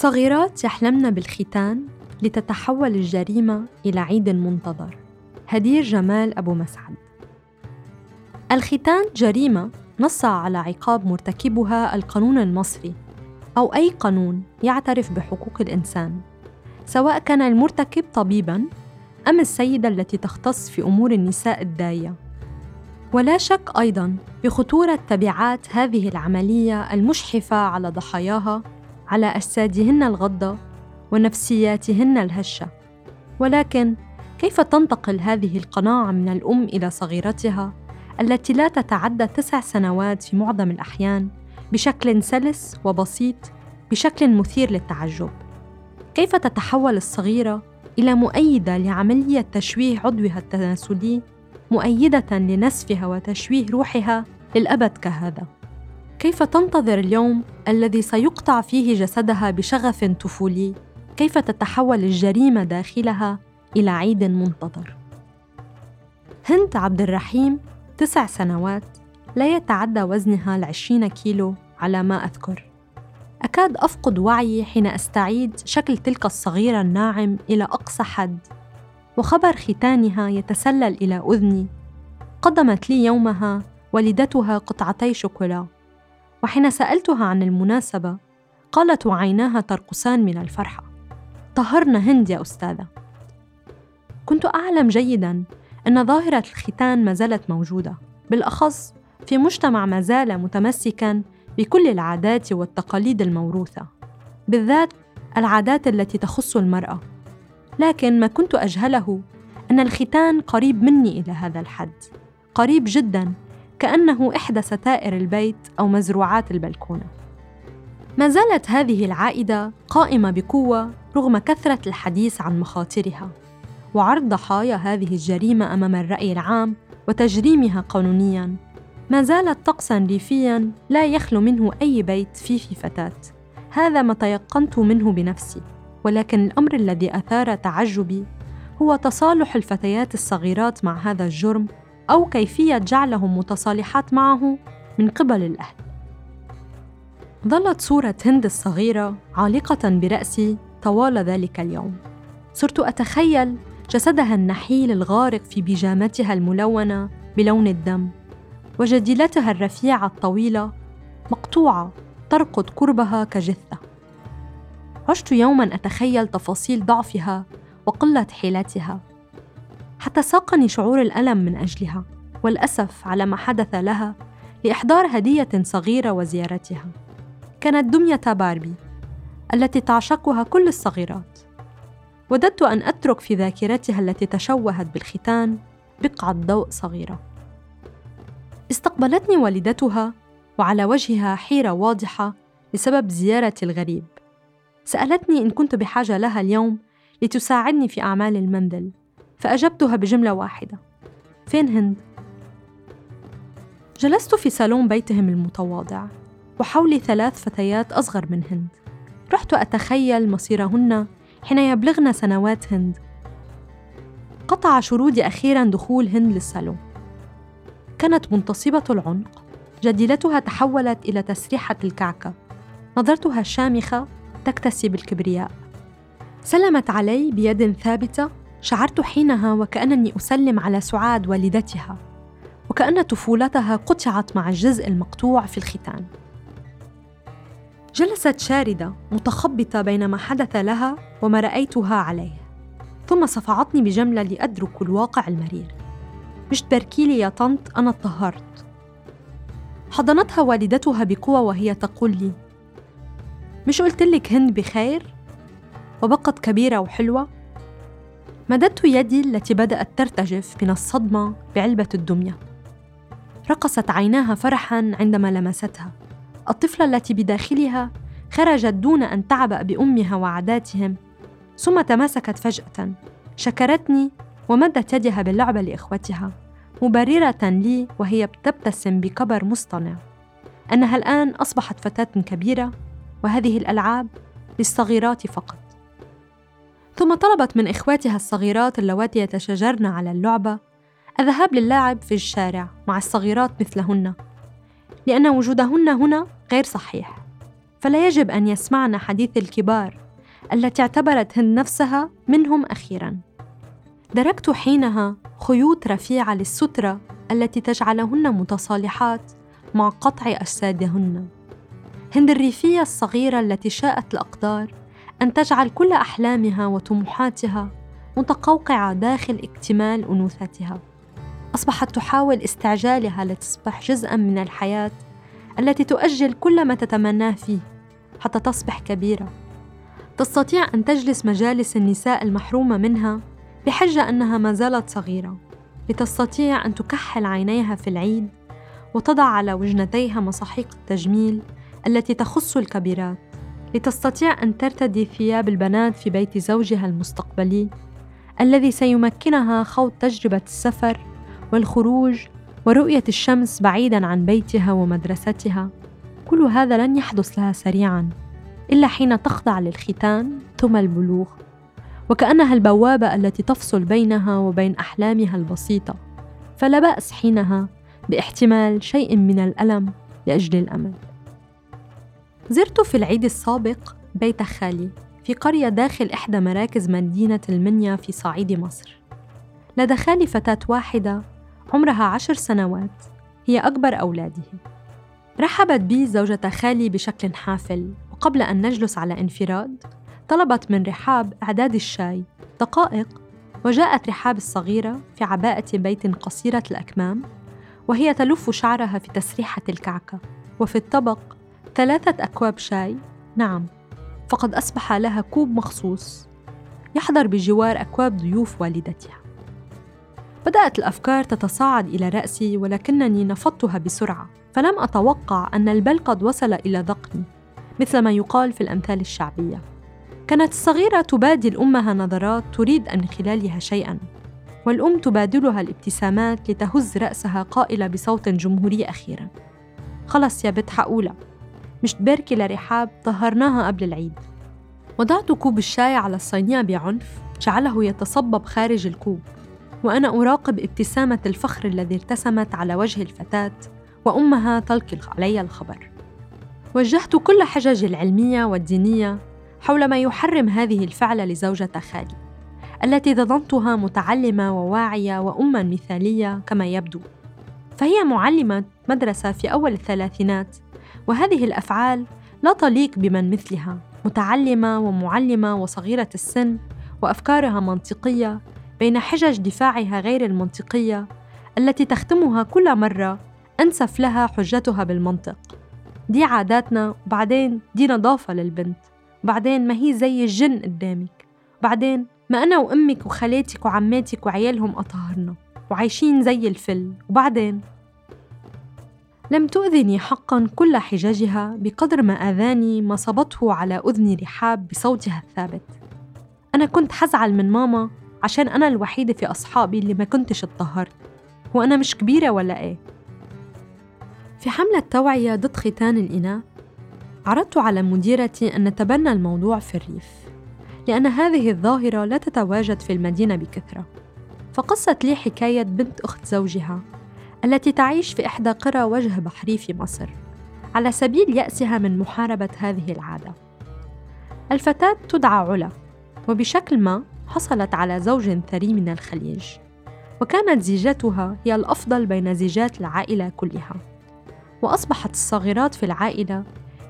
صغيرات يحلمن بالختان لتتحول الجريمة إلى عيد منتظر. هدير جمال أبو مسعد. الختان جريمة نص على عقاب مرتكبها القانون المصري أو أي قانون يعترف بحقوق الإنسان سواء كان المرتكب طبيباً أم السيدة التي تختص في أمور النساء الداية. ولا شك أيضاً بخطورة تبعات هذه العملية المشحفة على ضحاياها على أجسادهن الغضة ونفسياتهن الهشة. ولكن كيف تنتقل هذه القناعة من الأم إلى صغيرتها التي لا تتعدى تسع سنوات في معظم الأحيان بشكل سلس وبسيط بشكل مثير للتعجب؟ كيف تتحول الصغيرة إلى مؤيدة لعملية تشويه عضوها التناسلي مؤيدة لنسفها وتشويه روحها للأبد كهذا؟ كيف تنتظر اليوم الذي سيقطع فيه جسدها بشغف طفولي؟ كيف تتحول الجريمة داخلها إلى عيد منتظر؟ هند عبد الرحيم تسع سنوات لا يتعدى وزنها العشرين كيلو على ما أذكر. أكاد أفقد وعيي حين أستعيد شكل تلك الصغيرة الناعم إلى أقصى حد وخبر ختانها يتسلل إلى أذني. قدمت لي يومها والدتها قطعتي شوكولا. وحين سألتها عن المناسبة قالت وعيناها ترقصان من الفرحة. طهرنا هند يا أستاذة. كنت أعلم جيداً أن ظاهرة الختان ما زالت موجودة بالأخص في مجتمع ما زال متمسكاً بكل العادات والتقاليد الموروثة بالذات العادات التي تخص المرأة. لكن ما كنت أجهله أن الختان قريب مني إلى هذا الحد قريب جداً كأنه إحدى ستائر البيت أو مزروعات البلكونة. ما زالت هذه العائدة قائمة بقوة رغم كثرة الحديث عن مخاطرها وعرض ضحايا هذه الجريمة أمام الرأي العام وتجريمها قانونياً. ما زالت طقساً ريفياً لا يخلو منه أي بيت فيه في فتاة. هذا ما تيقنت منه بنفسي ولكن الأمر الذي أثار تعجبي هو تصالح الفتيات الصغيرات مع هذا الجرم أو كيفية جعلهم متصالحات معه من قبل الأهل. ظلت صورة هند الصغيرة عالقة برأسي طوال ذلك اليوم. صرت أتخيل جسدها النحيل الغارق في بيجامتها الملونة بلون الدم وجديلتها الرفيعة الطويلة مقطوعة ترقد قربها كجثة. عشت يوما أتخيل تفاصيل ضعفها وقلة حيلتها. حتى ساقني شعور الألم من أجلها والأسف على ما حدث لها لإحضار هدية صغيرة وزيارتها. كانت دمية باربي التي تعشقها كل الصغيرات. وددت أن أترك في ذاكرتها التي تشوهت بالختان بقعة ضوء صغيرة. استقبلتني والدتها وعلى وجهها حيرة واضحة بسبب زيارة الغريب. سألتني إن كنت بحاجة لها اليوم لتساعدني في أعمال المنزل فأجبتها بجملة واحدة. فين هند؟ جلست في صالون بيتهم المتواضع وحولي ثلاث فتيات أصغر من هند. رحت أتخيل مصيرهن حين يبلغن سنوات هند. قطع شرودي أخيرا دخول هند للصالون. كانت منتصبة العنق. جديلتها تحولت إلى تسريحة الكعكة. نظرتها الشامخة تكتسي بالكبرياء. سلمت علي بيد ثابتة شعرت حينها وكأنني أسلم على سعاد والدتها وكأن طفولتها قطعت مع الجزء المقطوع في الختان. جلست شاردة متخبطة بين ما حدث لها وما رأيتها عليه ثم صفعتني بجملة لأدرك الواقع المرير. مش تبركيلي يا طنط أنا اتطهرت. حضنتها والدتها بقوة وهي تقول لي مش قلتلك هند بخير؟ وبقت كبيرة وحلوة؟ مددت يدي التي بدأت ترتجف من الصدمة بعلبة الدمية. رقصت عيناها فرحا عندما لمستها. الطفلة التي بداخلها خرجت دون أن تعبأ بأمها وعاداتهم ثم تماسكت فجأة. شكرتني ومدت يدها باللعبة لإخوتها مبررة لي وهي تبتسم بكبر مصطنع. أنها الآن أصبحت فتاة كبيرة وهذه الألعاب للصغيرات فقط. ثم طلبت من إخواتها الصغيرات اللواتي يتشاجرن على اللعبة الذهاب للعب في الشارع مع الصغيرات مثلهن لأن وجودهن هنا غير صحيح فلا يجب أن يسمعن حديث الكبار التي اعتبرت هند نفسها منهم أخيراً. دركت حينها خيوط رفيعة للسترة التي تجعلهن متصالحات مع قطع أجسادهن. هند الريفية الصغيرة التي شاءت الأقدار أن تجعل كل أحلامها وطموحاتها متقوقعة داخل اكتمال أنوثتها. أصبحت تحاول استعجالها لتصبح جزءًا من الحياة التي تؤجل كل ما تتمناه فيه حتى تصبح كبيرة. تستطيع أن تجلس مجالس النساء المحرومة منها بحجة أنها ما زالت صغيرة، لتستطيع أن تكحل عينيها في العيد وتضع على وجنتيها مصاحيق التجميل التي تخص الكبيرات، لتستطيع أن ترتدي ثياب البنات في بيت زوجها المستقبلي الذي سيمكنها خوض تجربة السفر والخروج ورؤية الشمس بعيداً عن بيتها ومدرستها. كل هذا لن يحدث لها سريعاً، إلا حين تخضع للختان ثم البلوغ، وكأنها البوابة التي تفصل بينها وبين أحلامها البسيطة، فلا بأس حينها باحتمال شيء من الألم لأجل الأمل. زرت في العيد السابق بيت خالي في قرية داخل إحدى مراكز مدينة المنيا في صعيد مصر. لدى خالي فتاة واحدة عمرها عشر سنوات هي أكبر أولاده. رحبت بي زوجة خالي بشكل حافل وقبل أن نجلس على انفراد طلبت من رحاب إعداد الشاي دقائق وجاءت رحاب الصغيرة في عباءة بيت قصيرة الأكمام وهي تلف شعرها في تسريحة الكعكة وفي الطبق ثلاثة أكواب شاي؟ نعم. فقد أصبح لها كوب مخصوص. يحضر بجوار أكواب ضيوف والدتها. بدأت الأفكار تتصاعد إلى رأسي ولكنني نفضتها بسرعة فلم أتوقع أن البل قد وصل إلى ذقني مثل ما يقال في الأمثال الشعبية. كانت الصغيرة تبادل أمها نظرات تريد من خلالها شيئا والأم تبادلها الابتسامات لتهز رأسها قائلة بصوت جمهوري أخيرا. خلص يا بنت حقولة مش تباركي لرحاب طهرناها قبل العيد. وضعت كوب الشاي على الصينية بعنف جعله يتصبب خارج الكوب وأنا أراقب ابتسامة الفخر الذي ارتسمت على وجه الفتاة وأمها تلقي علي الخبر. وجهت كل حججي العلمية والدينية حول ما يحرم هذه الفعلة لزوجة خالي التي ظننتها متعلمة وواعية وأما مثالية كما يبدو. فهي معلمة مدرسة في أول الثلاثينات وهذه الأفعال لا تليق بمن مثلها متعلمة ومعلمة وصغيرة السن وأفكارها منطقية بين حجج دفاعها غير المنطقية التي تختمها كل مرة أنسف لها حجتها بالمنطق. دي عاداتنا وبعدين دي نظافة للبنت وبعدين ما هي زي الجن قدامك وبعدين ما أنا وأمك وخالاتك وعماتك وعيالهم أطهرنا وعايشين زي الفل وبعدين؟ لم تؤذني حقا كل حججها بقدر ما آذاني ما صبته على أذن رحاب بصوتها الثابت. أنا كنت حزعل من ماما عشان أنا الوحيدة في أصحابي اللي ما كنتش اتطهرت. وأنا مش كبيرة ولا إيه. في حملة توعية ضد ختان الإناث عرضت على مديرتي أن نتبنى الموضوع في الريف لأن هذه الظاهرة لا تتواجد في المدينة بكثرة. فقصت لي حكاية بنت أخت زوجها. التي تعيش في إحدى قرى وجه بحري في مصر على سبيل يأسها من محاربة هذه العادة. الفتاة تدعى علا وبشكل ما حصلت على زوج ثري من الخليج وكانت زيجتها هي الأفضل بين زيجات العائلة كلها. وأصبحت الصغيرات في العائلة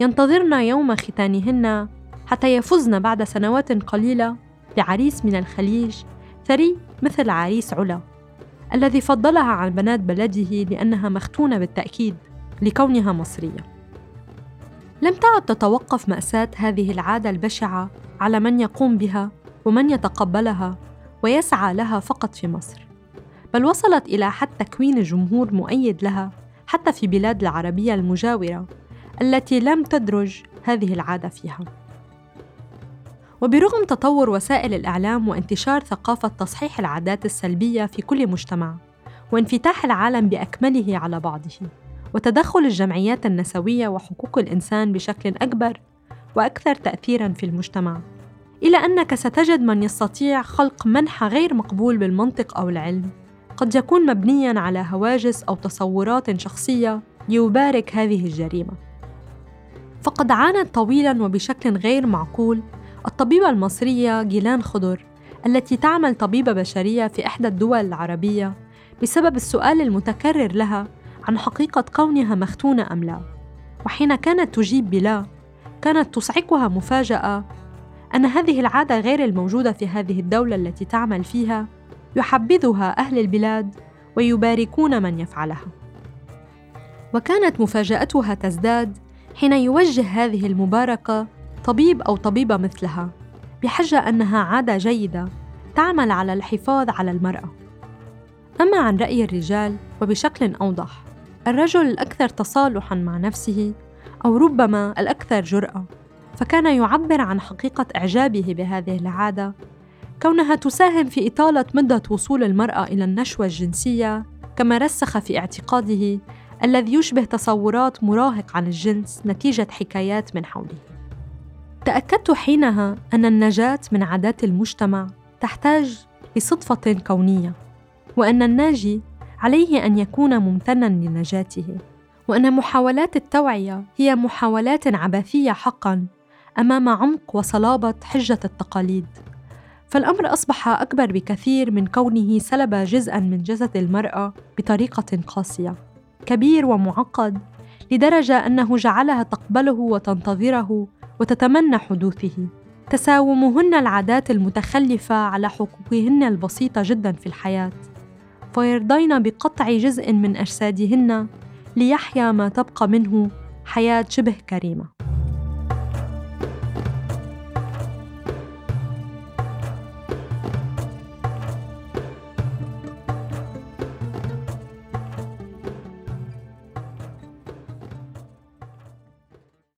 ينتظرن يوم ختانهن حتى يفزن بعد سنوات قليلة بعريس من الخليج ثري مثل عريس علا. الذي فضلها عن بنات بلده لأنها مختونة بالتأكيد لكونها مصرية. لم تعد تتوقف مأساة هذه العادة البشعة على من يقوم بها ومن يتقبلها ويسعى لها فقط في مصر بل وصلت إلى حد تكوين جمهور مؤيد لها حتى في بلاد العربية المجاورة التي لم تدرج هذه العادة فيها. وبرغم تطور وسائل الإعلام وانتشار ثقافة تصحيح العادات السلبية في كل مجتمع وانفتاح العالم بأكمله على بعضه وتدخل الجمعيات النسوية وحقوق الإنسان بشكل أكبر وأكثر تأثيراً في المجتمع. إلى أنك ستجد من يستطيع خلق منحى غير مقبول بالمنطق أو العلم قد يكون مبنياً على هواجس أو تصورات شخصية ليبارك هذه الجريمة. فقد عانت طويلا وبشكل غير معقول الطبيبة المصرية جيلان خضر التي تعمل طبيبة بشرية في إحدى الدول العربية بسبب السؤال المتكرر لها عن حقيقة كونها مختونة أم لا. وحين كانت تجيب بلا كانت تصعقها مفاجأة أن هذه العادة غير الموجودة في هذه الدولة التي تعمل فيها يحبذها أهل البلاد ويباركون من يفعلها. وكانت مفاجأتها تزداد حين يوجه هذه المباركة طبيب أو طبيبة مثلها بحجة أنها عادة جيدة تعمل على الحفاظ على المرأة أما عن رأي الرجال وبشكل أوضح الرجل الأكثر تصالحًا مع نفسه أو ربما الأكثر جرأة فكان يعبر عن حقيقة إعجابه بهذه العادة كونها تساهم في إطالة مدة وصول المرأة إلى النشوة الجنسية كما رسخ في اعتقاده الذي يشبه تصورات مراهق عن الجنس نتيجة حكايات من حوله. تأكدت حينها أن النجاة من عادات المجتمع تحتاج لصدفة كونية، وأن الناجي عليه أن يكون ممتنا لنجاته، وأن محاولات التوعية هي محاولات عبثية حقا أمام عمق وصلابة حجة التقاليد. فالأمر أصبح أكبر بكثير من كونه سلب جزءا من جسد المرأة بطريقة قاسية. كبير ومعقد لدرجة أنه جعلها تقبله وتنتظره وتتمنى حدوثه. تساومهن العادات المتخلفة على حقوقهن البسيطة جدا في الحياة. فيرضين بقطع جزء من أجسادهن ليحيا ما تبقى منه حياة شبه كريمة.